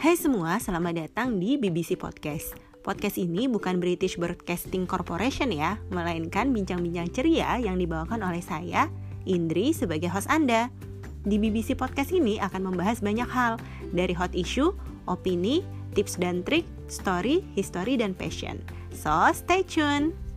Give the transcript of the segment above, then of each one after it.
Hai semua, selamat datang di BBC Podcast. Podcast ini bukan British Broadcasting Corporation ya, melainkan bincang-bincang ceria yang dibawakan oleh saya, Indri, sebagai host Anda. Di BBC Podcast ini akan membahas banyak hal, dari hot issue, opini, tips dan trik, story, history, dan passion. So, stay tune!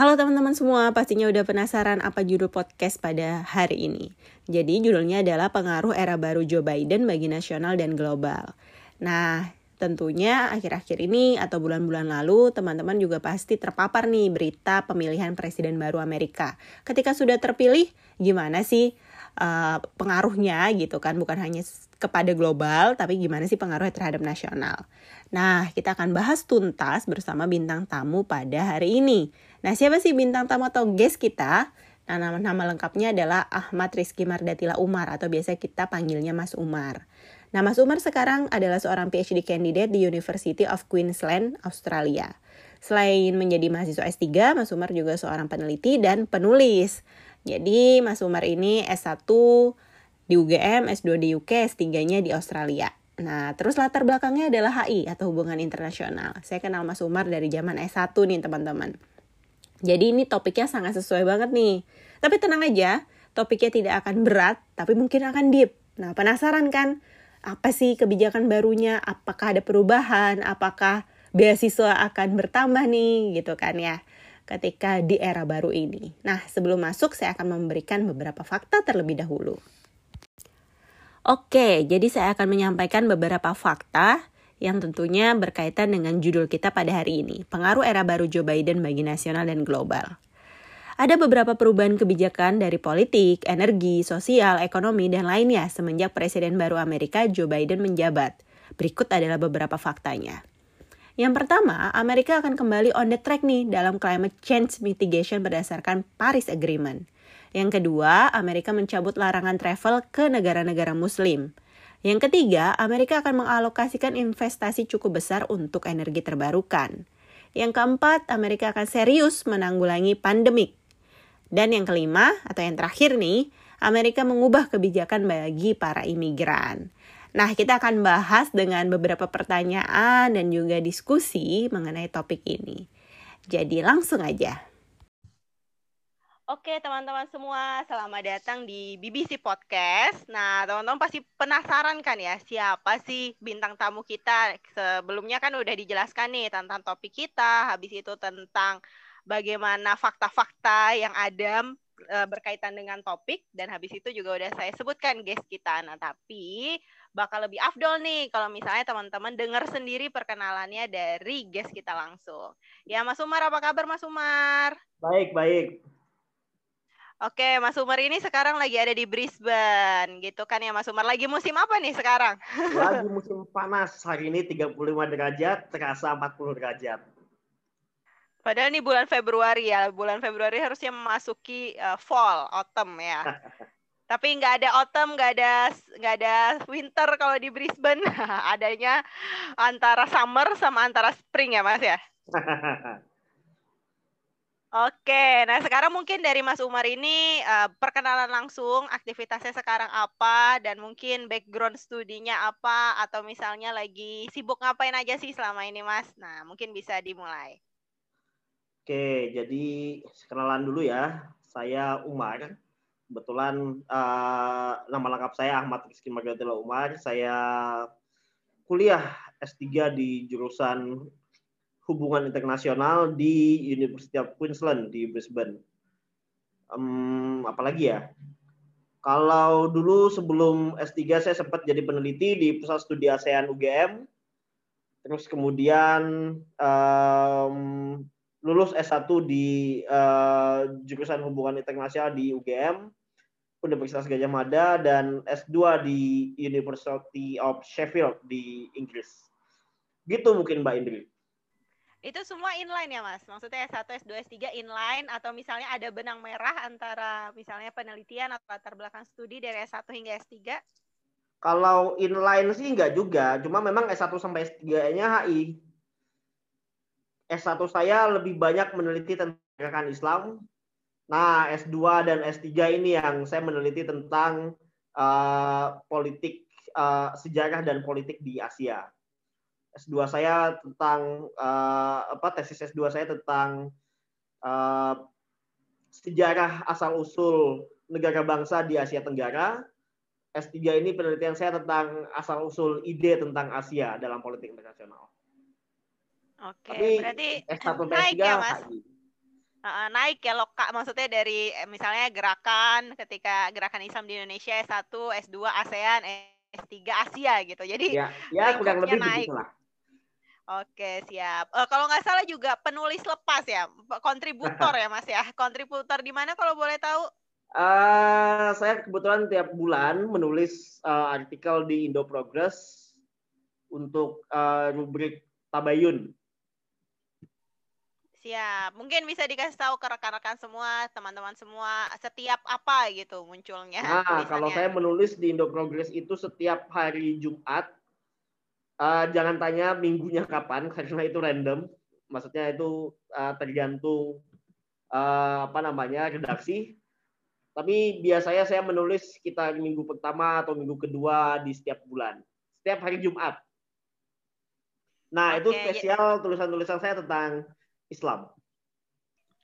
Halo teman-teman semua, pastinya udah penasaran apa judul podcast pada hari ini. Jadi judulnya adalah pengaruh era baru Joe Biden bagi nasional dan global. Nah, tentunya akhir-akhir ini atau bulan-bulan lalu teman-teman juga pasti terpapar nih berita pemilihan presiden baru Amerika. Ketika sudah terpilih, gimana sih uh, pengaruhnya gitu kan? Bukan hanya kepada global, tapi gimana sih pengaruhnya terhadap nasional. Nah, kita akan bahas tuntas bersama bintang tamu pada hari ini. Nah, siapa sih bintang tamu atau guest kita? Nah, nama, nama lengkapnya adalah Ahmad Rizky Mardatila Umar atau biasa kita panggilnya Mas Umar. Nah, Mas Umar sekarang adalah seorang PhD candidate di University of Queensland, Australia. Selain menjadi mahasiswa S3, Mas Umar juga seorang peneliti dan penulis. Jadi, Mas Umar ini S1 di UGM, S2 di UK, S3-nya di Australia. Nah, terus latar belakangnya adalah HI atau hubungan internasional. Saya kenal Mas Umar dari zaman S1 nih, teman-teman. Jadi ini topiknya sangat sesuai banget nih. Tapi tenang aja, topiknya tidak akan berat, tapi mungkin akan deep. Nah, penasaran kan? Apa sih kebijakan barunya? Apakah ada perubahan? Apakah beasiswa akan bertambah nih? Gitu kan ya ketika di era baru ini. Nah, sebelum masuk saya akan memberikan beberapa fakta terlebih dahulu. Oke, jadi saya akan menyampaikan beberapa fakta yang tentunya berkaitan dengan judul kita pada hari ini, pengaruh era baru Joe Biden bagi nasional dan global. Ada beberapa perubahan kebijakan dari politik, energi, sosial, ekonomi, dan lainnya semenjak Presiden baru Amerika Joe Biden menjabat. Berikut adalah beberapa faktanya. Yang pertama, Amerika akan kembali on the track nih dalam climate change mitigation berdasarkan Paris Agreement. Yang kedua, Amerika mencabut larangan travel ke negara-negara muslim. Yang ketiga, Amerika akan mengalokasikan investasi cukup besar untuk energi terbarukan. Yang keempat, Amerika akan serius menanggulangi pandemik. Dan yang kelima, atau yang terakhir nih, Amerika mengubah kebijakan bagi para imigran. Nah, kita akan bahas dengan beberapa pertanyaan dan juga diskusi mengenai topik ini. Jadi langsung aja. Oke teman-teman semua, selamat datang di BBC Podcast. Nah teman-teman pasti penasaran kan ya siapa sih bintang tamu kita? Sebelumnya kan udah dijelaskan nih tentang topik kita, habis itu tentang bagaimana fakta-fakta yang ada e, berkaitan dengan topik dan habis itu juga udah saya sebutkan guest kita. Nah tapi bakal lebih afdol nih kalau misalnya teman-teman dengar sendiri perkenalannya dari guest kita langsung. Ya Mas Umar apa kabar Mas Umar? Baik baik. Oke, Mas Umar ini sekarang lagi ada di Brisbane, gitu kan ya Mas Umar. Lagi musim apa nih sekarang? Lagi musim panas. Hari ini 35 derajat, terasa 40 derajat. Padahal ini bulan Februari ya. Bulan Februari harusnya memasuki uh, fall, autumn ya. Tapi nggak ada autumn, nggak ada nggak ada winter kalau di Brisbane. Adanya antara summer sama antara spring ya, Mas ya. Oke, nah sekarang mungkin dari Mas Umar ini uh, perkenalan langsung aktivitasnya sekarang apa dan mungkin background studinya apa atau misalnya lagi sibuk ngapain aja sih selama ini Mas. Nah, mungkin bisa dimulai. Oke, jadi kenalan dulu ya. Saya Umar. Kebetulan uh, nama lengkap saya Ahmad Rizky Margatila Umar. Saya kuliah S3 di jurusan hubungan internasional di University of Queensland di Brisbane. Um, apalagi ya? Kalau dulu sebelum S3 saya sempat jadi peneliti di Pusat Studi ASEAN UGM. Terus kemudian um, lulus S1 di uh, jurusan hubungan internasional di UGM, Universitas Gajah Mada, dan S2 di University of Sheffield di Inggris. Gitu mungkin Mbak Indri. Itu semua inline ya Mas? Maksudnya S1, S2, S3 inline atau misalnya ada benang merah antara misalnya penelitian atau latar belakang studi dari S1 hingga S3? Kalau inline sih enggak juga, cuma memang S1 sampai S3-nya HI. S1 saya lebih banyak meneliti tentang gerakan Islam. Nah, S2 dan S3 ini yang saya meneliti tentang uh, politik uh, sejarah dan politik di Asia. S2 saya tentang uh, apa tesis S2 saya tentang uh, sejarah asal usul negara bangsa di Asia Tenggara. S3 ini penelitian saya tentang asal usul ide tentang Asia dalam politik internasional. Oke, Tapi berarti S1 naik S3, ya, Mas? Uh, naik ya loka maksudnya dari eh, misalnya gerakan ketika gerakan Islam di Indonesia S1, S2 ASEAN, S3 Asia gitu. Jadi ya, ya kurang lebih naik. begitulah. Oke, siap. Uh, kalau nggak salah juga penulis lepas ya, kontributor ya Mas ya. Kontributor di mana kalau boleh tahu? Uh, saya kebetulan tiap bulan menulis uh, artikel di Indo Progress untuk uh, rubrik Tabayun Siap. Mungkin bisa dikasih tahu ke rekan-rekan semua, teman-teman semua, setiap apa gitu munculnya. Nah, kalau saya menulis di Indo Progress itu setiap hari Jumat. Uh, jangan tanya minggunya kapan, karena itu random. Maksudnya itu uh, tergantung uh, apa namanya redaksi. Tapi biasanya saya menulis sekitar minggu pertama atau minggu kedua di setiap bulan. Setiap hari Jumat. Nah, okay. itu spesial tulisan-tulisan saya tentang Islam.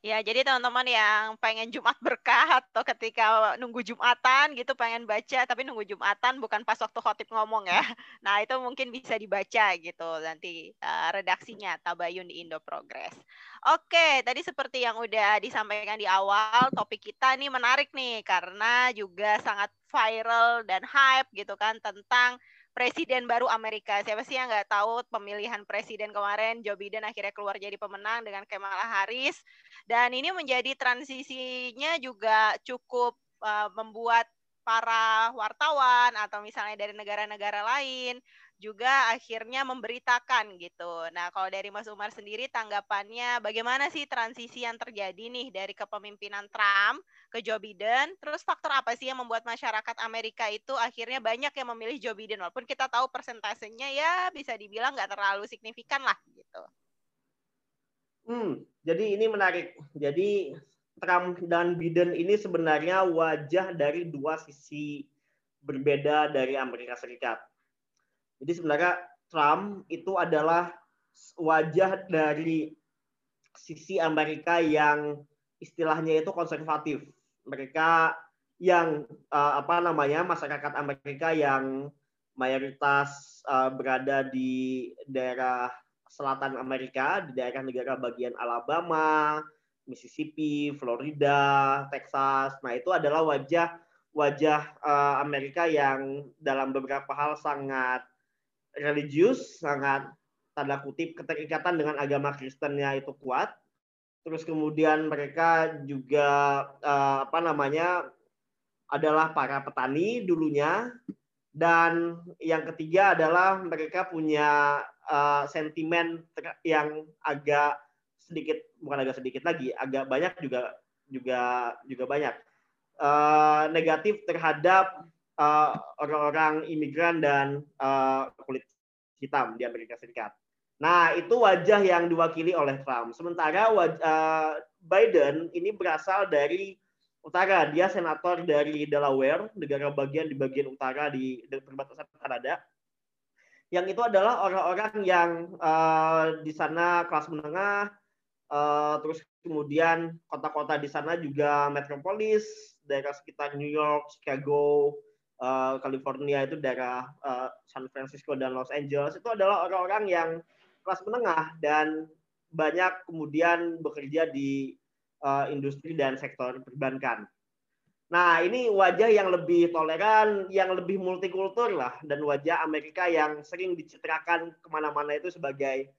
Ya, jadi teman-teman yang pengen Jumat berkah atau ketika nunggu Jumatan gitu pengen baca tapi nunggu Jumatan bukan pas waktu khotib ngomong ya. Nah, itu mungkin bisa dibaca gitu nanti uh, redaksinya Tabayun di Indo Progress. Oke, tadi seperti yang udah disampaikan di awal, topik kita ini menarik nih karena juga sangat viral dan hype gitu kan tentang presiden baru Amerika. Siapa sih yang nggak tahu pemilihan presiden kemarin Joe Biden akhirnya keluar jadi pemenang dengan Kamala Harris dan ini menjadi transisinya juga cukup uh, membuat para wartawan atau misalnya dari negara-negara lain juga akhirnya memberitakan gitu. Nah, kalau dari Mas Umar sendiri tanggapannya bagaimana sih transisi yang terjadi nih dari kepemimpinan Trump ke Joe Biden? Terus faktor apa sih yang membuat masyarakat Amerika itu akhirnya banyak yang memilih Joe Biden walaupun kita tahu persentasenya ya bisa dibilang nggak terlalu signifikan lah gitu. Hmm, jadi ini menarik. Jadi Trump dan Biden ini sebenarnya wajah dari dua sisi berbeda dari Amerika Serikat jadi sebenarnya Trump itu adalah wajah dari sisi Amerika yang istilahnya itu konservatif. Mereka yang uh, apa namanya masyarakat Amerika yang mayoritas uh, berada di daerah selatan Amerika, di daerah negara bagian Alabama, Mississippi, Florida, Texas. Nah, itu adalah wajah wajah uh, Amerika yang dalam beberapa hal sangat religius sangat tanda kutip keterikatan dengan agama Kristennya itu kuat. Terus kemudian mereka juga uh, apa namanya adalah para petani dulunya dan yang ketiga adalah mereka punya uh, sentimen yang agak sedikit bukan agak sedikit lagi agak banyak juga juga juga banyak uh, negatif terhadap orang uh, orang-orang imigran dan uh, kulit hitam di Amerika Serikat. Nah, itu wajah yang diwakili oleh Trump. Sementara uh, Biden ini berasal dari utara. Dia senator dari Delaware, negara bagian di bagian utara di perbatasan Kanada. Yang itu adalah orang-orang yang uh, di sana kelas menengah, uh, terus kemudian kota-kota di sana juga metropolis, daerah sekitar New York, Chicago, uh, California itu daerah uh, San Francisco dan Los Angeles itu adalah orang-orang yang kelas menengah dan banyak kemudian bekerja di uh, industri dan sektor perbankan. Nah, ini wajah yang lebih toleran, yang lebih multikultur lah, dan wajah Amerika yang sering dicitrakan ke mana-mana itu sebagai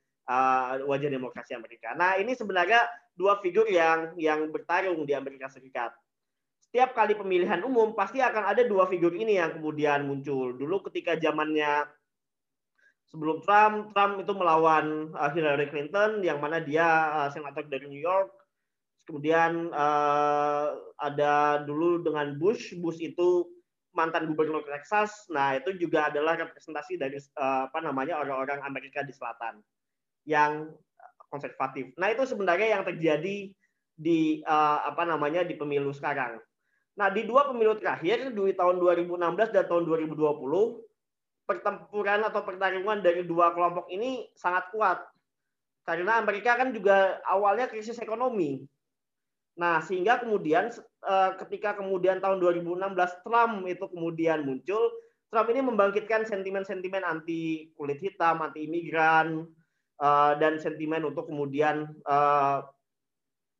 wajah demokrasi Amerika. Nah, ini sebenarnya dua figur yang yang bertarung di Amerika Serikat setiap kali pemilihan umum pasti akan ada dua figur ini yang kemudian muncul. Dulu ketika zamannya sebelum Trump, Trump itu melawan uh, Hillary Clinton yang mana dia uh, senator dari New York. Kemudian uh, ada dulu dengan Bush, Bush itu mantan gubernur Texas. Nah, itu juga adalah representasi dari apa namanya orang-orang Amerika di selatan yang konservatif. Nah, itu sebenarnya yang terjadi di apa namanya di pemilu sekarang Nah, di dua pemilu terakhir, di tahun 2016 dan tahun 2020, pertempuran atau pertarungan dari dua kelompok ini sangat kuat. Karena Amerika kan juga awalnya krisis ekonomi. Nah, sehingga kemudian eh, ketika kemudian tahun 2016 Trump itu kemudian muncul, Trump ini membangkitkan sentimen-sentimen anti kulit hitam, anti imigran, eh, dan sentimen untuk kemudian eh,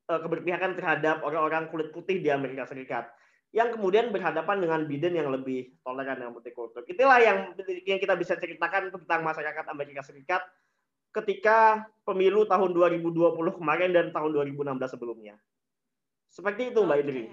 keberpihakan terhadap orang-orang kulit putih di Amerika Serikat yang kemudian berhadapan dengan Biden yang lebih toleran dan multikultur. Itulah yang yang kita bisa ceritakan tentang masyarakat Amerika Serikat ketika pemilu tahun 2020 kemarin dan tahun 2016 sebelumnya. Seperti itu Mbak Indri.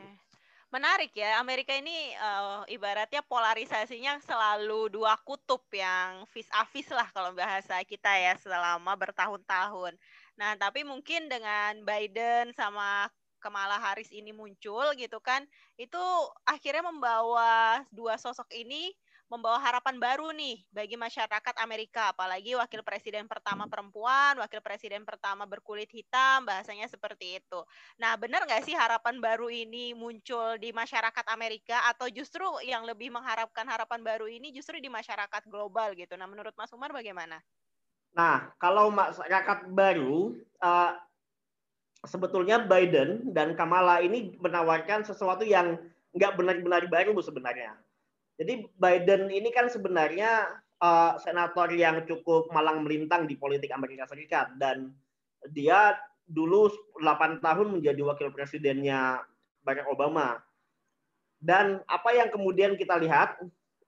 Menarik ya, Amerika ini uh, ibaratnya polarisasinya selalu dua kutub yang vis a vis lah kalau bahasa kita ya selama bertahun-tahun. Nah, tapi mungkin dengan Biden sama Kamala Harris ini muncul gitu kan, itu akhirnya membawa dua sosok ini membawa harapan baru nih bagi masyarakat Amerika, apalagi wakil presiden pertama perempuan, wakil presiden pertama berkulit hitam, bahasanya seperti itu. Nah, benar nggak sih harapan baru ini muncul di masyarakat Amerika atau justru yang lebih mengharapkan harapan baru ini justru di masyarakat global gitu? Nah, menurut Mas Umar bagaimana? Nah, kalau masyarakat baru, uh, sebetulnya Biden dan Kamala ini menawarkan sesuatu yang nggak benar-benar baru sebenarnya. Jadi Biden ini kan sebenarnya uh, senator yang cukup malang melintang di politik Amerika Serikat dan dia dulu 8 tahun menjadi wakil presidennya Barack Obama. Dan apa yang kemudian kita lihat,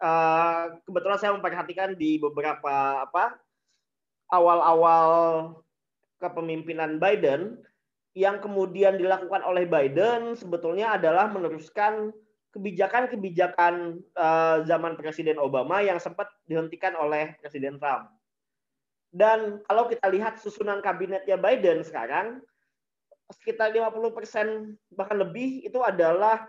uh, kebetulan saya memperhatikan di beberapa apa awal-awal kepemimpinan Biden, yang kemudian dilakukan oleh Biden sebetulnya adalah meneruskan kebijakan-kebijakan uh, zaman Presiden Obama yang sempat dihentikan oleh Presiden Trump. Dan kalau kita lihat susunan kabinetnya Biden sekarang, sekitar 50% bahkan lebih itu adalah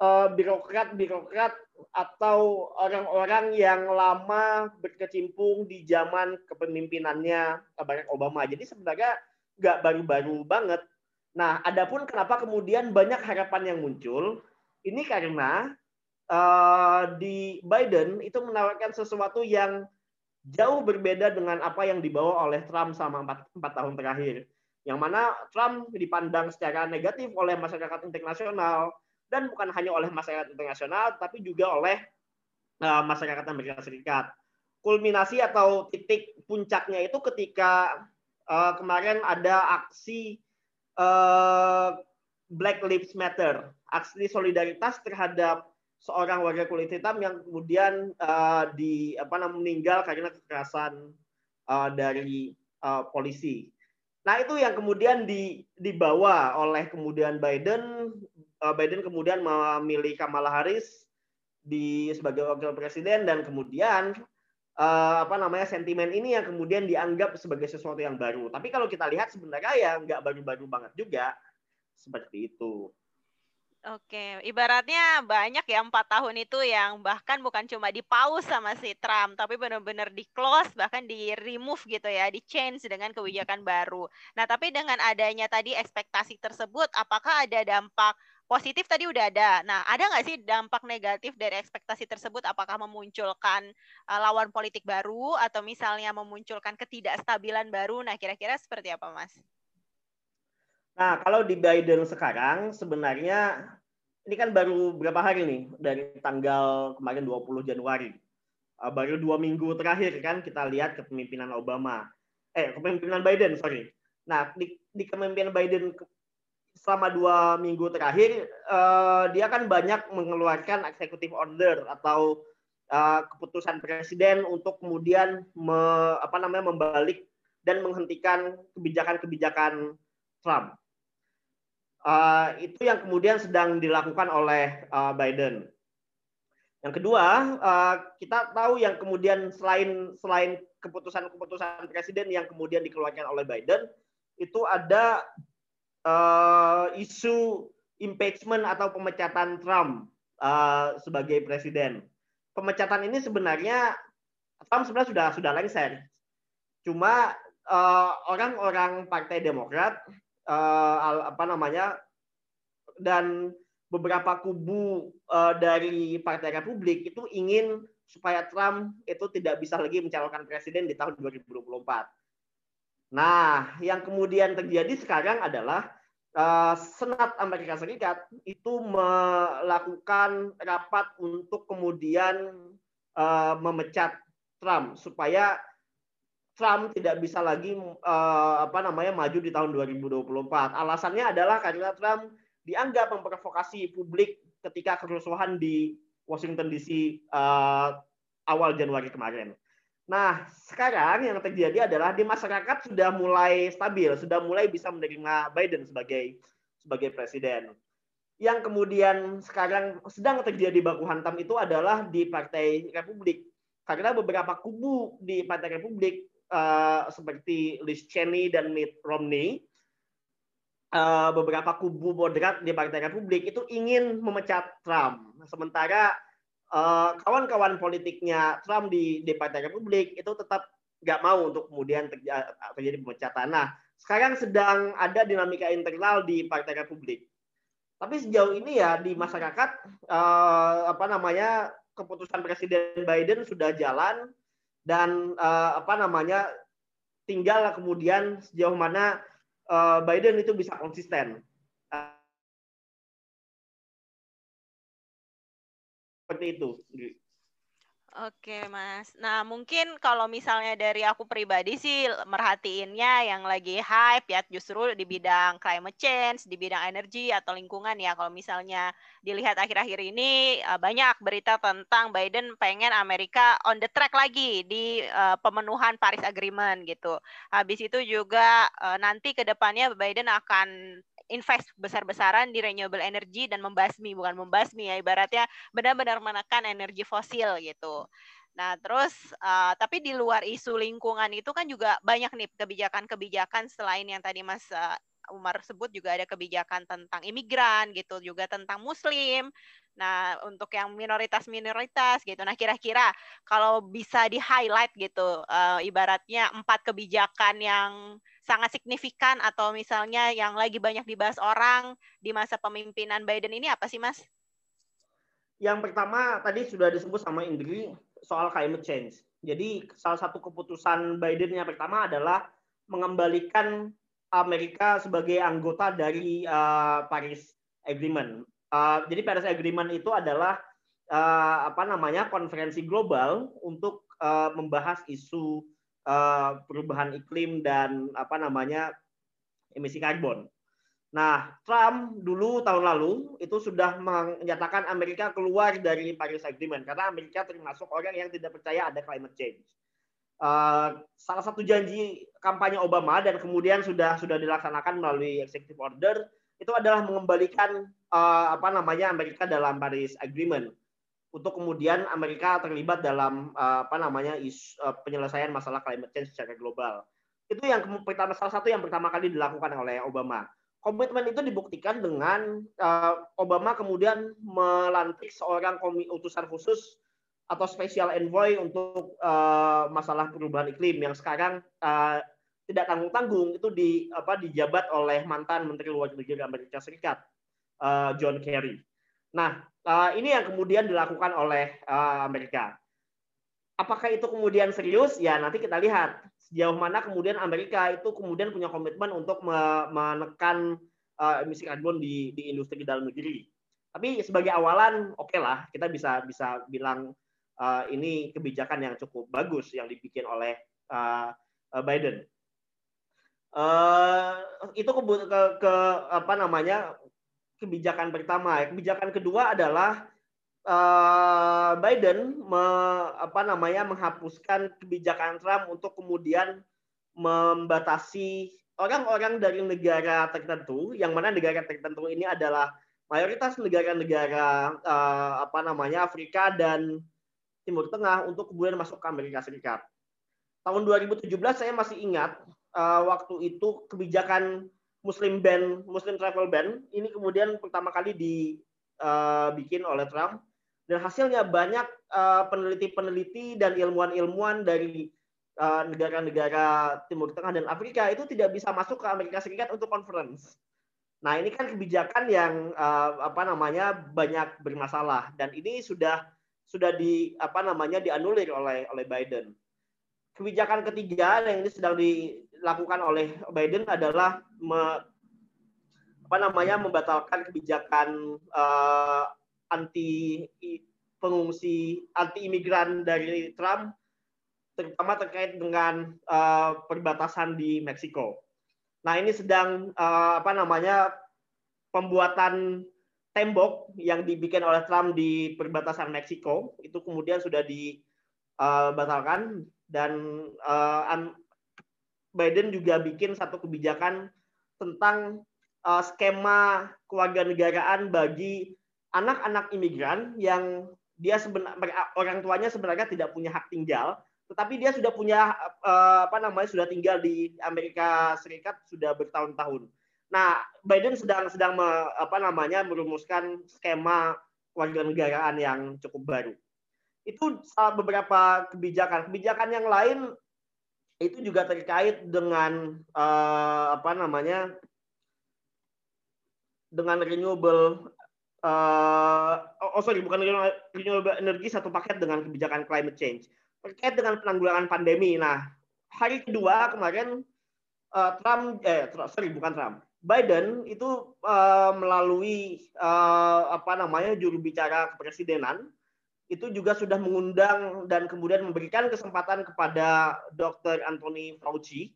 eh, birokrat-birokrat atau orang-orang yang lama berkecimpung di zaman kepemimpinannya Barack Obama. Jadi sebenarnya nggak baru-baru banget. Nah, adapun kenapa kemudian banyak harapan yang muncul, ini karena uh, di Biden itu menawarkan sesuatu yang jauh berbeda dengan apa yang dibawa oleh Trump selama empat, empat tahun terakhir. Yang mana Trump dipandang secara negatif oleh masyarakat internasional dan bukan hanya oleh masyarakat internasional, tapi juga oleh uh, masyarakat Amerika Serikat. Kulminasi atau titik puncaknya itu ketika uh, kemarin ada aksi uh, Black Lives Matter, aksi solidaritas terhadap seorang warga kulit hitam yang kemudian uh, di apa namanya meninggal karena kekerasan uh, dari uh, polisi. Nah itu yang kemudian di, dibawa oleh kemudian Biden, uh, Biden kemudian memilih Kamala Harris di sebagai wakil presiden dan kemudian uh, apa namanya sentimen ini yang kemudian dianggap sebagai sesuatu yang baru. Tapi kalau kita lihat sebenarnya ya nggak baru-baru banget juga seperti itu. Oke, ibaratnya banyak ya empat tahun itu yang bahkan bukan cuma di pause sama si Trump, tapi benar-benar di close, bahkan di remove gitu ya, di change dengan kebijakan baru. Nah, tapi dengan adanya tadi ekspektasi tersebut, apakah ada dampak positif tadi udah ada. Nah, ada nggak sih dampak negatif dari ekspektasi tersebut? Apakah memunculkan uh, lawan politik baru atau misalnya memunculkan ketidakstabilan baru? Nah, kira-kira seperti apa, Mas? Nah, kalau di Biden sekarang sebenarnya ini kan baru berapa hari nih dari tanggal kemarin 20 Januari. Uh, baru dua minggu terakhir kan kita lihat kepemimpinan Obama. Eh, kepemimpinan Biden, sorry. Nah, di, di kepemimpinan Biden selama dua minggu terakhir uh, dia kan banyak mengeluarkan executive order atau uh, keputusan presiden untuk kemudian me, apa namanya membalik dan menghentikan kebijakan-kebijakan Trump. Uh, itu yang kemudian sedang dilakukan oleh uh, Biden. Yang kedua, uh, kita tahu yang kemudian selain selain keputusan-keputusan presiden yang kemudian dikeluarkan oleh Biden, itu ada uh, isu impeachment atau pemecatan Trump uh, sebagai presiden. Pemecatan ini sebenarnya Trump sebenarnya sudah sudah lengser. Cuma orang-orang uh, Partai Demokrat uh, apa namanya dan beberapa kubu uh, dari Partai Republik itu ingin supaya Trump itu tidak bisa lagi mencalonkan presiden di tahun 2024. Nah, yang kemudian terjadi sekarang adalah uh, Senat Amerika Serikat itu melakukan rapat untuk kemudian uh, memecat Trump supaya Trump tidak bisa lagi uh, apa namanya maju di tahun 2024. Alasannya adalah karena Trump dianggap memprovokasi publik ketika kerusuhan di Washington DC awal Januari kemarin. Nah, sekarang yang terjadi adalah di masyarakat sudah mulai stabil, sudah mulai bisa menerima Biden sebagai sebagai presiden. Yang kemudian sekarang sedang terjadi baku hantam itu adalah di Partai Republik. Karena beberapa kubu di Partai Republik uh, seperti Liz Cheney dan Mitt Romney uh, beberapa kubu moderat di Partai Republik itu ingin memecat Trump. Sementara uh, kawan-kawan politiknya Trump di, di Partai Republik itu tetap nggak mau untuk kemudian terjadi pemecatan. Nah, sekarang sedang ada dinamika internal di Partai Republik. Tapi sejauh ini ya di masyarakat uh, apa namanya keputusan Presiden Biden sudah jalan dan uh, apa namanya tinggal kemudian sejauh mana uh, Biden itu bisa konsisten. Seperti itu. Oke, Mas. Nah, mungkin kalau misalnya dari aku pribadi sih merhatiinnya yang lagi hype ya justru di bidang climate change, di bidang energi atau lingkungan ya. Kalau misalnya dilihat akhir-akhir ini eh, banyak berita tentang Biden pengen Amerika on the track lagi di uh, pemenuhan Paris Agreement gitu. Habis itu juga uh, nanti ke depannya Biden akan invest besar-besaran di renewable energy dan membasmi bukan membasmi ya ibaratnya benar-benar menekan energi fosil gitu. Nah, terus uh, tapi di luar isu lingkungan itu kan juga banyak nih kebijakan-kebijakan selain yang tadi Mas uh, Umar sebut juga ada kebijakan tentang imigran gitu, juga tentang muslim. Nah, untuk yang minoritas-minoritas gitu. Nah, kira-kira kalau bisa di-highlight gitu uh, ibaratnya empat kebijakan yang sangat signifikan atau misalnya yang lagi banyak dibahas orang di masa pemimpinan Biden ini apa sih, Mas? Yang pertama tadi sudah disebut sama Indri soal climate change. Jadi salah satu keputusan Biden yang pertama adalah mengembalikan Amerika sebagai anggota dari uh, Paris Agreement. Uh, jadi Paris Agreement itu adalah uh, apa namanya konferensi global untuk uh, membahas isu uh, perubahan iklim dan apa namanya emisi karbon. Nah, Trump dulu tahun lalu itu sudah menyatakan Amerika keluar dari Paris Agreement karena Amerika termasuk orang yang tidak percaya ada climate change. Uh, salah satu janji kampanye Obama dan kemudian sudah sudah dilaksanakan melalui executive order itu adalah mengembalikan uh, apa namanya Amerika dalam Paris Agreement untuk kemudian Amerika terlibat dalam uh, apa namanya is, uh, penyelesaian masalah climate change secara global. Itu yang pertama salah satu yang pertama kali dilakukan oleh Obama. Komitmen itu dibuktikan dengan uh, Obama kemudian melantik seorang utusan khusus atau special envoy untuk uh, masalah perubahan iklim yang sekarang uh, tidak tanggung-tanggung itu di apa dijabat oleh mantan Menteri Luar Negeri Amerika Serikat uh, John Kerry. Nah, uh, ini yang kemudian dilakukan oleh uh, Amerika. Apakah itu kemudian serius? Ya nanti kita lihat sejauh mana kemudian Amerika itu kemudian punya komitmen untuk menekan uh, emisi karbon di, di industri dalam negeri. Tapi sebagai awalan, oke okay lah kita bisa bisa bilang ini kebijakan yang cukup bagus yang dibikin oleh Biden. Uh, itu ke, ke, ke apa namanya kebijakan pertama. Kebijakan kedua adalah uh, Biden me, apa namanya menghapuskan kebijakan Trump untuk kemudian membatasi orang-orang dari negara tertentu, yang mana negara tertentu ini adalah mayoritas negara-negara uh, apa namanya Afrika dan Timur Tengah untuk kemudian masuk ke Amerika Serikat. Tahun 2017 saya masih ingat uh, waktu itu kebijakan Muslim ban, Muslim travel ban ini kemudian pertama kali dibikin uh, oleh Trump. Dan hasilnya banyak uh, peneliti-peneliti dan ilmuwan-ilmuwan dari uh, negara-negara Timur Tengah dan Afrika itu tidak bisa masuk ke Amerika Serikat untuk conference. Nah, ini kan kebijakan yang apa namanya banyak bermasalah. Dan ini sudah sudah di apa namanya dianulir oleh oleh Biden. Kebijakan ketiga yang ini sedang dilakukan oleh Biden adalah me, apa namanya membatalkan kebijakan uh, anti pengungsi anti imigran dari Trump terutama terkait dengan uh, perbatasan di Meksiko. Nah, ini sedang uh, apa namanya pembuatan tembok yang dibikin oleh Trump di perbatasan Meksiko itu kemudian sudah dibatalkan dan Biden juga bikin satu kebijakan tentang uh, skema kewarganegaraan bagi anak-anak imigran yang dia sebenarnya orang tuanya sebenarnya tidak punya hak tinggal tetapi dia sudah punya uh, apa namanya sudah tinggal di Amerika Serikat sudah bertahun-tahun. Nah, Biden sedang sedang me, apa namanya merumuskan skema kewarganegaraan yang cukup baru. Itu beberapa kebijakan. Kebijakan yang lain itu juga terkait dengan uh, apa namanya dengan renewable uh, oh sorry bukan renewable energi satu paket dengan kebijakan climate change terkait dengan penanggulangan pandemi. Nah, hari kedua kemarin uh, Trump, eh sorry bukan Trump, Biden itu uh, melalui uh, apa namanya juru bicara kepresidenan itu juga sudah mengundang dan kemudian memberikan kesempatan kepada Dr. Anthony Fauci,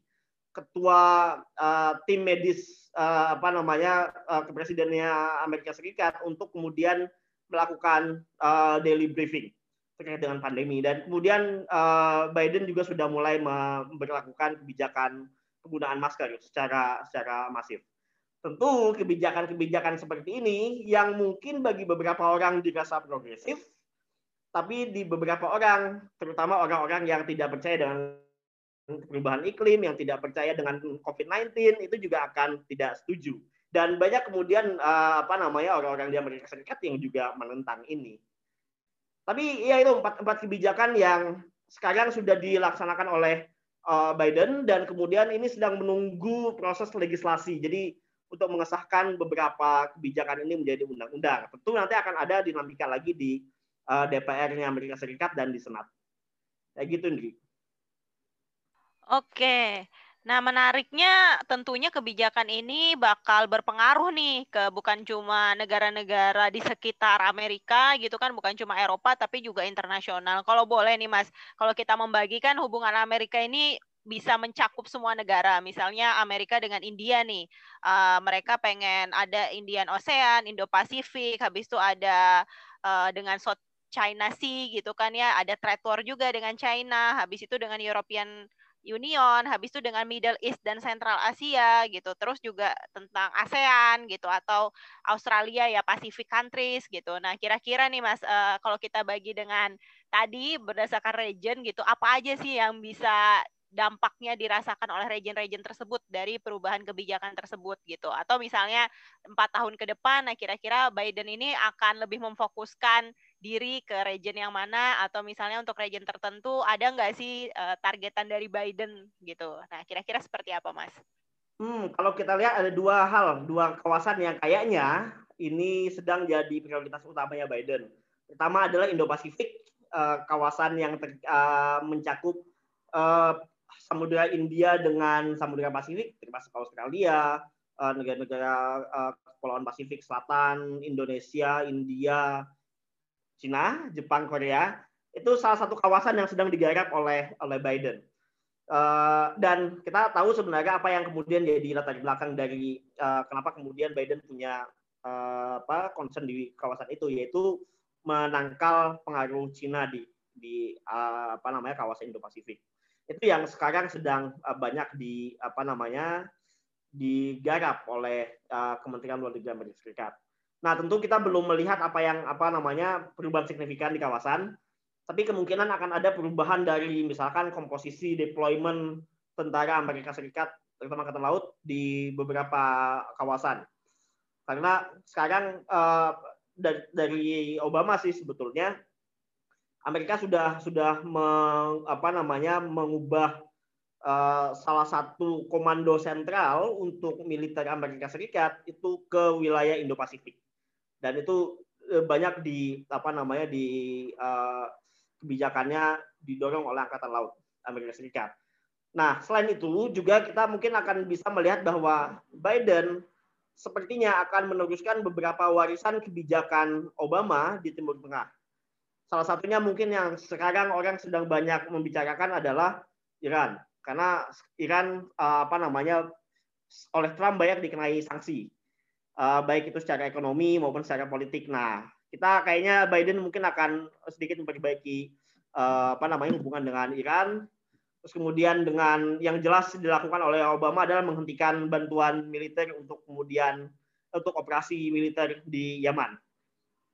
ketua uh, tim medis uh, apa namanya uh, kepresidennya Amerika Serikat untuk kemudian melakukan uh, daily briefing terkait dengan pandemi dan kemudian uh, Biden juga sudah mulai memperlakukan kebijakan penggunaan masker secara secara masif. Tentu kebijakan-kebijakan seperti ini yang mungkin bagi beberapa orang dirasa progresif, tapi di beberapa orang, terutama orang-orang yang tidak percaya dengan perubahan iklim, yang tidak percaya dengan COVID-19 itu juga akan tidak setuju. Dan banyak kemudian uh, apa namanya orang-orang di Amerika Serikat yang juga menentang ini. Tapi ya itu empat, empat kebijakan yang sekarang sudah dilaksanakan oleh uh, Biden dan kemudian ini sedang menunggu proses legislasi. Jadi untuk mengesahkan beberapa kebijakan ini menjadi undang-undang. Tentu nanti akan ada dinamika lagi di uh, DPR-nya Amerika Serikat dan di Senat. Kayak gitu, Ndri. Oke. Nah, menariknya tentunya kebijakan ini bakal berpengaruh nih ke bukan cuma negara-negara di sekitar Amerika gitu kan, bukan cuma Eropa tapi juga internasional. Kalau boleh nih Mas, kalau kita membagikan hubungan Amerika ini bisa mencakup semua negara. Misalnya Amerika dengan India nih, uh, mereka pengen ada Indian Ocean, Indo-Pasifik, habis itu ada uh, dengan South China Sea gitu kan ya, ada trade war juga dengan China, habis itu dengan European Union, habis itu dengan Middle East dan Central Asia gitu. Terus juga tentang ASEAN gitu atau Australia ya Pacific countries gitu. Nah, kira-kira nih Mas uh, kalau kita bagi dengan tadi berdasarkan region gitu, apa aja sih yang bisa dampaknya dirasakan oleh region-region tersebut dari perubahan kebijakan tersebut gitu atau misalnya empat tahun ke depan nah kira-kira Biden ini akan lebih memfokuskan diri ke region yang mana atau misalnya untuk region tertentu ada nggak sih uh, targetan dari Biden gitu nah kira-kira seperti apa mas? Hmm, kalau kita lihat ada dua hal, dua kawasan yang kayaknya ini sedang jadi prioritas utamanya Biden. Pertama adalah Indo-Pasifik, uh, kawasan yang ter, uh, mencakup uh, Samudra India dengan Samudra Pasifik, termasuk Australia, negara-negara uh, Kepulauan Pasifik Selatan, Indonesia, India, Cina, Jepang, Korea, itu salah satu kawasan yang sedang digarap oleh oleh Biden. Uh, dan kita tahu sebenarnya apa yang kemudian jadi latar belakang dari uh, kenapa kemudian Biden punya uh, apa concern di kawasan itu yaitu menangkal pengaruh Cina di di uh, apa namanya kawasan Indo-Pasifik itu yang sekarang sedang uh, banyak di apa namanya digarap oleh uh, Kementerian Luar Negeri Amerika Serikat. Nah, tentu kita belum melihat apa yang apa namanya perubahan signifikan di kawasan, tapi kemungkinan akan ada perubahan dari misalkan komposisi deployment tentara Amerika Serikat terutama angkatan laut di beberapa kawasan. Karena sekarang uh, dari Obama sih sebetulnya Amerika sudah sudah meng, apa namanya mengubah uh, salah satu komando sentral untuk militer Amerika Serikat itu ke wilayah Indo-Pasifik. Dan itu uh, banyak di apa namanya di uh, kebijakannya didorong oleh Angkatan Laut Amerika Serikat. Nah, selain itu juga kita mungkin akan bisa melihat bahwa Biden sepertinya akan meneruskan beberapa warisan kebijakan Obama di Timur Tengah. Salah satunya mungkin yang sekarang orang sedang banyak membicarakan adalah Iran, karena Iran eh, apa namanya oleh Trump banyak dikenai sanksi, eh, baik itu secara ekonomi maupun secara politik. Nah, kita kayaknya Biden mungkin akan sedikit memperbaiki eh, apa namanya hubungan dengan Iran, Terus kemudian dengan yang jelas dilakukan oleh Obama adalah menghentikan bantuan militer untuk kemudian untuk operasi militer di Yaman.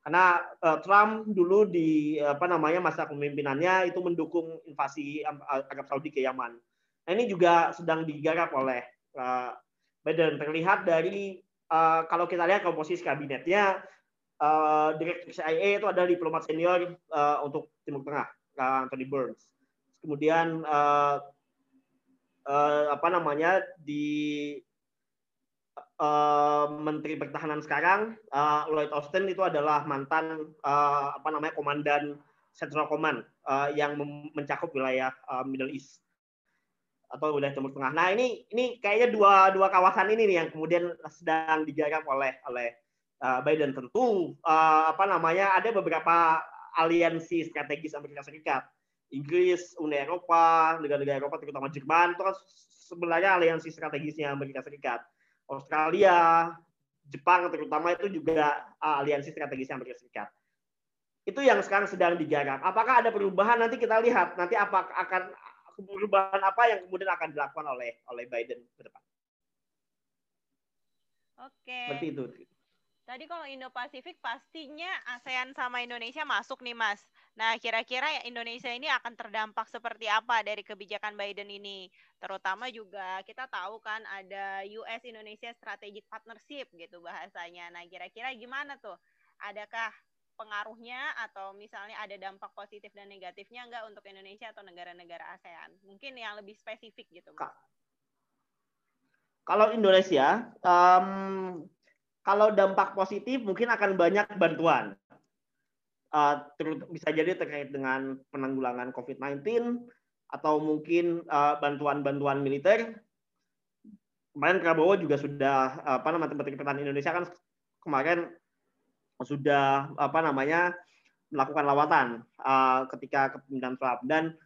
Karena uh, Trump dulu di apa namanya masa kepemimpinannya itu mendukung invasi Arab Saudi ke Yaman. Nah, ini juga sedang digarap oleh uh, Biden. Terlihat dari uh, kalau kita lihat komposisi kabinetnya, uh, direktur CIA itu adalah diplomat senior uh, untuk Timur Tengah, uh, Anthony Burns. Kemudian uh, uh, apa namanya di uh, Menteri Pertahanan sekarang uh, Lloyd Austin itu adalah mantan uh, apa namanya komandan Central Command uh, yang mencakup wilayah uh, Middle East atau wilayah Timur Tengah. Nah ini ini kayaknya dua dua kawasan ini nih yang kemudian sedang digarap oleh oleh uh, Biden tentu uh, apa namanya ada beberapa aliansi strategis Amerika Serikat Inggris, Uni Eropa, negara-negara Eropa terutama Jerman itu kan sebenarnya aliansi strategisnya Amerika Serikat. Australia, Jepang terutama itu juga ah, aliansi strategisnya Amerika Serikat. Itu yang sekarang sedang digarap. Apakah ada perubahan nanti kita lihat nanti apa akan perubahan apa yang kemudian akan dilakukan oleh oleh Biden ke depan. Oke. Seperti itu. Tadi kalau Indo-Pasifik pastinya ASEAN sama Indonesia masuk nih Mas. Nah, kira-kira Indonesia ini akan terdampak seperti apa dari kebijakan Biden ini? Terutama juga kita tahu kan ada US Indonesia Strategic Partnership gitu bahasanya. Nah, kira-kira gimana tuh? Adakah pengaruhnya atau misalnya ada dampak positif dan negatifnya enggak untuk Indonesia atau negara-negara ASEAN? Mungkin yang lebih spesifik gitu. Mas. Kalau Indonesia, um, kalau dampak positif mungkin akan banyak bantuan uh, bisa jadi terkait dengan penanggulangan COVID-19 atau mungkin uh, bantuan-bantuan uh, militer. Kemarin Prabowo juga sudah apa namanya Menteri Pertahanan Indonesia kan kemarin sudah apa namanya melakukan lawatan uh, ketika kepemimpinan Trump. Dan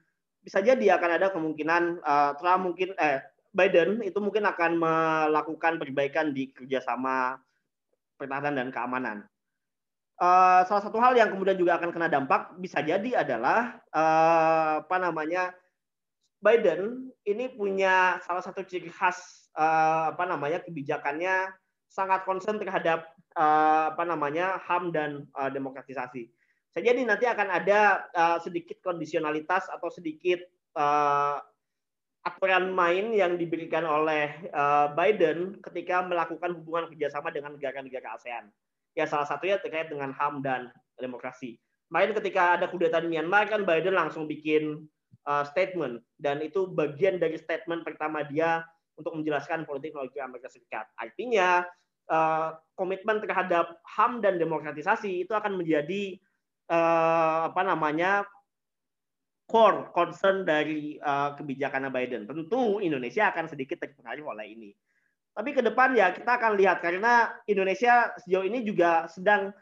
bisa jadi akan ada kemungkinan uh, Trump mungkin eh Biden itu mungkin akan melakukan perbaikan di kerjasama pertahanan dan keamanan. Uh, salah satu hal yang kemudian juga akan kena dampak bisa jadi adalah uh, apa namanya Biden ini punya salah satu ciri khas uh, apa namanya kebijakannya sangat concern terhadap uh, apa namanya HAM dan uh, demokratisasi. Saya jadi nanti akan ada uh, sedikit kondisionalitas atau sedikit uh, aturan main yang diberikan oleh uh, Biden ketika melakukan hubungan kerjasama dengan negara-negara ASEAN ya salah satunya terkait dengan HAM dan demokrasi. Main ketika ada kudeta di Myanmar kan Biden langsung bikin uh, statement dan itu bagian dari statement pertama dia untuk menjelaskan politik luar Amerika Serikat. Artinya uh, komitmen terhadap HAM dan demokratisasi itu akan menjadi uh, apa namanya core concern dari uh, kebijakan Biden. Tentu Indonesia akan sedikit terpengaruh oleh ini. Tapi ke depan ya kita akan lihat karena Indonesia sejauh ini juga sedang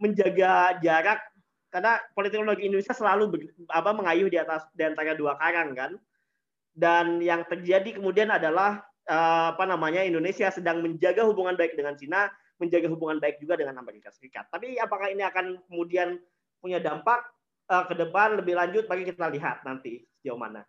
menjaga jarak karena politik luar Indonesia selalu ber, apa mengayuh di atas di antara dua karang kan. Dan yang terjadi kemudian adalah apa namanya Indonesia sedang menjaga hubungan baik dengan Cina, menjaga hubungan baik juga dengan Amerika Serikat. Tapi apakah ini akan kemudian punya dampak uh, ke depan lebih lanjut bagi kita lihat nanti sejauh mana.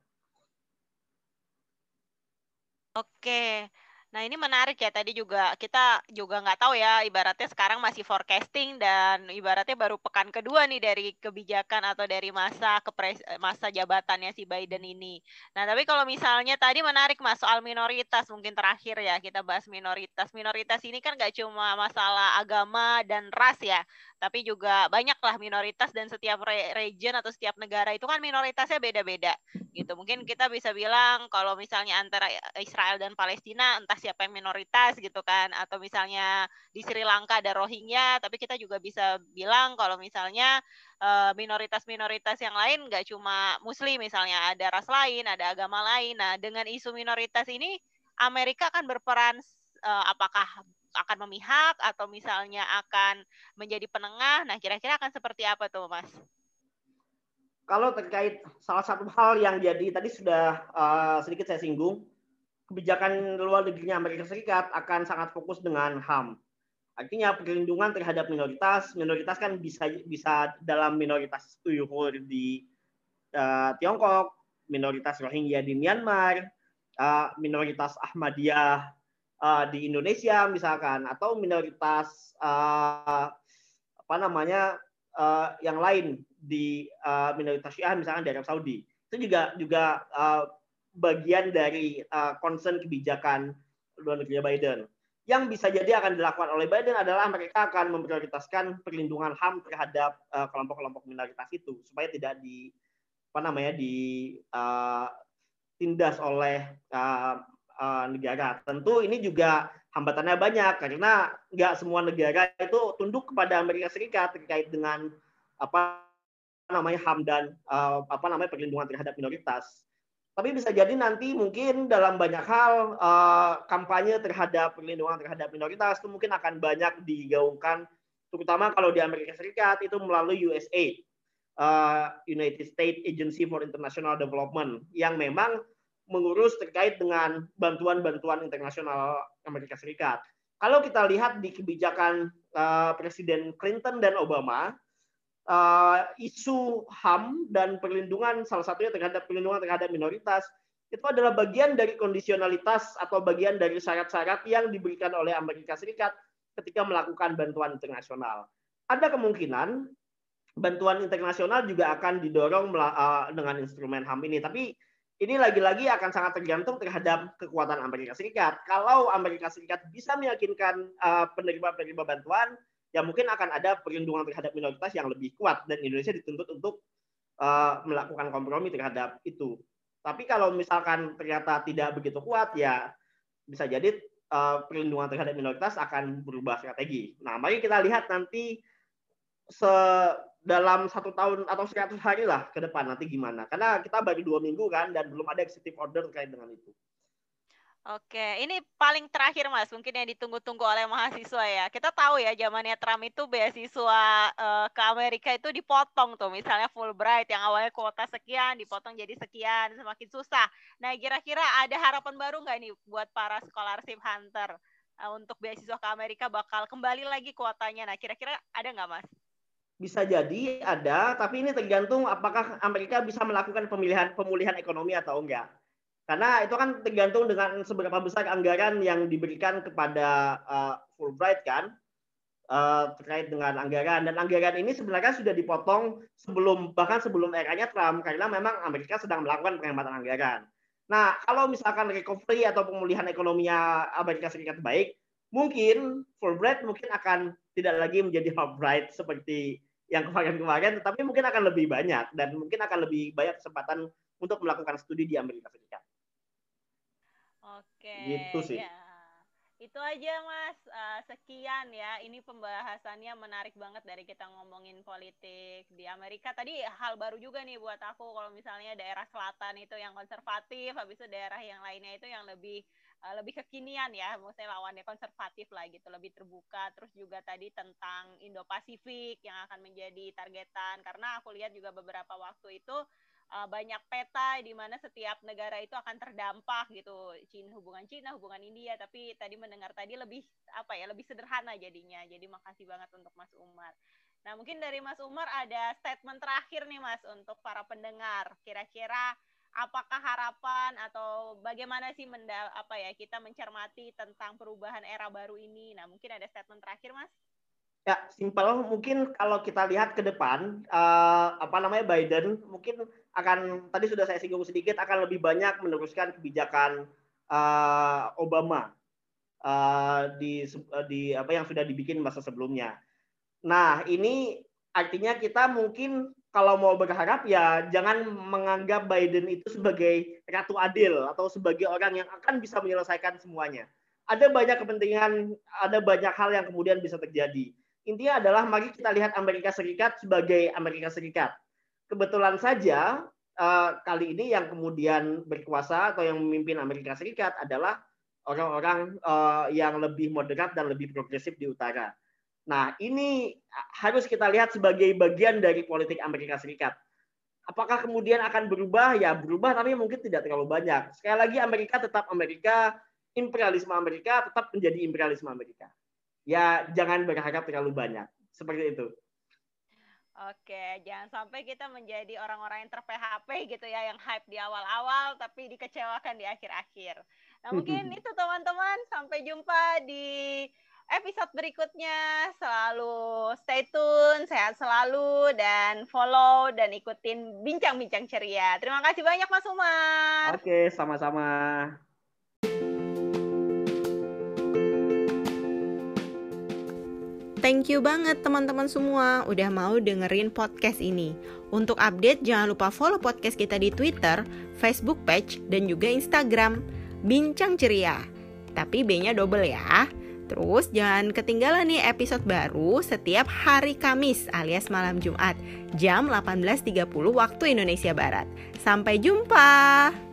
Oke. Nah ini menarik ya tadi juga kita juga nggak tahu ya ibaratnya sekarang masih forecasting dan ibaratnya baru pekan kedua nih dari kebijakan atau dari masa kepres masa jabatannya si Biden ini. Nah tapi kalau misalnya tadi menarik mas soal minoritas mungkin terakhir ya kita bahas minoritas. Minoritas ini kan nggak cuma masalah agama dan ras ya, tapi juga banyaklah minoritas dan setiap region atau setiap negara itu kan minoritasnya beda-beda gitu. Mungkin kita bisa bilang kalau misalnya antara Israel dan Palestina entah siapa yang minoritas gitu kan atau misalnya di Sri Lanka ada Rohingya, tapi kita juga bisa bilang kalau misalnya eh, minoritas-minoritas yang lain nggak cuma Muslim misalnya ada ras lain, ada agama lain. Nah dengan isu minoritas ini Amerika akan berperan uh, apakah akan memihak atau misalnya akan menjadi penengah. Nah, kira-kira akan seperti apa tuh, Mas? Kalau terkait salah satu hal yang jadi tadi sudah uh, sedikit saya singgung, kebijakan luar negerinya Amerika Serikat akan sangat fokus dengan HAM. Artinya perlindungan terhadap minoritas, minoritas kan bisa bisa dalam minoritas Uyghur di uh, Tiongkok, minoritas Rohingya di Myanmar, uh, minoritas Ahmadiyah uh, di Indonesia misalkan atau minoritas uh, apa namanya uh, yang lain di uh, minoritas Syiah misalkan di Arab Saudi itu juga juga uh, bagian dari uh, concern kebijakan luar negeri Biden yang bisa jadi akan dilakukan oleh Biden adalah mereka akan memprioritaskan perlindungan HAM terhadap kelompok-kelompok uh, minoritas itu supaya tidak di apa namanya di uh, oleh uh, uh, negara. Tentu ini juga hambatannya banyak karena nggak semua negara itu tunduk kepada Amerika Serikat terkait dengan apa namanya HAM dan uh, apa namanya perlindungan terhadap minoritas. Tapi bisa jadi nanti mungkin dalam banyak hal uh, kampanye terhadap perlindungan terhadap minoritas itu mungkin akan banyak digaungkan, terutama kalau di Amerika Serikat itu melalui USA, uh, United States Agency for International Development, yang memang mengurus terkait dengan bantuan-bantuan internasional Amerika Serikat. Kalau kita lihat di kebijakan uh, Presiden Clinton dan Obama, uh, isu HAM dan perlindungan salah satunya terhadap perlindungan terhadap minoritas itu adalah bagian dari kondisionalitas atau bagian dari syarat-syarat yang diberikan oleh Amerika Serikat ketika melakukan bantuan internasional. Ada kemungkinan bantuan internasional juga akan didorong uh, dengan instrumen HAM ini, tapi ini lagi-lagi akan sangat tergantung terhadap kekuatan Amerika Serikat. Kalau Amerika Serikat bisa meyakinkan uh, penerima-penerima bantuan, ya mungkin akan ada perlindungan terhadap minoritas yang lebih kuat dan Indonesia dituntut untuk uh, melakukan kompromi terhadap itu. Tapi kalau misalkan ternyata tidak begitu kuat, ya bisa jadi uh, perlindungan terhadap minoritas akan berubah strategi. Nah, mari kita lihat nanti se dalam satu tahun atau 100 hari lah ke depan nanti gimana. Karena kita baru dua minggu kan dan belum ada executive order terkait dengan itu. Oke, ini paling terakhir Mas, mungkin yang ditunggu-tunggu oleh mahasiswa ya. Kita tahu ya zamannya Trump itu beasiswa uh, ke Amerika itu dipotong tuh, misalnya Fulbright yang awalnya kuota sekian dipotong jadi sekian, semakin susah. Nah, kira-kira ada harapan baru nggak nih buat para scholarship hunter uh, untuk beasiswa ke Amerika bakal kembali lagi kuotanya? Nah, kira-kira ada nggak Mas? bisa jadi ada, tapi ini tergantung apakah Amerika bisa melakukan pemilihan pemulihan ekonomi atau enggak. Karena itu kan tergantung dengan seberapa besar anggaran yang diberikan kepada uh, Fulbright kan uh, terkait dengan anggaran dan anggaran ini sebenarnya sudah dipotong sebelum bahkan sebelum eranya Trump karena memang Amerika sedang melakukan penghematan anggaran. Nah, kalau misalkan recovery atau pemulihan ekonominya Amerika Serikat baik, mungkin Fulbright mungkin akan tidak lagi menjadi Fulbright seperti yang kemarin-kemarin, tetapi mungkin akan lebih banyak dan mungkin akan lebih banyak kesempatan untuk melakukan studi di Amerika Serikat. Oke. Gitu sih. Ya. Itu aja Mas, uh, sekian ya. Ini pembahasannya menarik banget dari kita ngomongin politik di Amerika. Tadi hal baru juga nih buat aku kalau misalnya daerah selatan itu yang konservatif, habis itu daerah yang lainnya itu yang lebih uh, lebih kekinian ya, maksudnya lawannya konservatif lah gitu, lebih terbuka. Terus juga tadi tentang Indo-Pasifik yang akan menjadi targetan karena aku lihat juga beberapa waktu itu uh, banyak peta di mana setiap negara itu akan terdampak gitu, Cina hubungan Cina, hubungan India, tapi tadi mendengar tadi lebih apa ya, lebih sederhana jadinya. Jadi makasih banget untuk Mas Umar. Nah, mungkin dari Mas Umar ada statement terakhir nih Mas untuk para pendengar. Kira-kira apakah harapan atau bagaimana sih mendal apa ya kita mencermati tentang perubahan era baru ini? Nah, mungkin ada statement terakhir, Mas? Ya, simpel. Mungkin kalau kita lihat ke depan, uh, apa namanya Biden mungkin akan tadi sudah saya singgung sedikit akan lebih banyak meneruskan kebijakan uh, Obama uh, di di apa yang sudah dibikin masa sebelumnya. Nah, ini artinya kita mungkin kalau mau berharap ya jangan menganggap Biden itu sebagai ratu adil atau sebagai orang yang akan bisa menyelesaikan semuanya. Ada banyak kepentingan, ada banyak hal yang kemudian bisa terjadi. Intinya adalah mari kita lihat Amerika Serikat sebagai Amerika Serikat. Kebetulan saja uh, kali ini yang kemudian berkuasa atau yang memimpin Amerika Serikat adalah orang-orang uh, yang lebih moderat dan lebih progresif di utara. Nah, ini harus kita lihat sebagai bagian dari politik Amerika Serikat. Apakah kemudian akan berubah? Ya berubah, tapi mungkin tidak terlalu banyak. Sekali lagi Amerika tetap Amerika, imperialisme Amerika tetap menjadi imperialisme Amerika. Ya jangan berharap terlalu banyak. Seperti itu. Oke, jangan sampai kita menjadi orang-orang yang ter-PHP gitu ya, yang hype di awal-awal tapi dikecewakan di akhir-akhir. Nah mungkin itu teman-teman, sampai jumpa di episode berikutnya. Selalu stay tune, sehat selalu, dan follow dan ikutin bincang-bincang ceria. Terima kasih banyak Mas Umar. Oke, sama-sama. Thank you banget teman-teman semua udah mau dengerin podcast ini. Untuk update jangan lupa follow podcast kita di Twitter, Facebook page, dan juga Instagram. Bincang ceria. Tapi B-nya double ya. Terus jangan ketinggalan nih episode baru setiap hari Kamis alias malam Jumat jam 18.30 waktu Indonesia Barat. Sampai jumpa.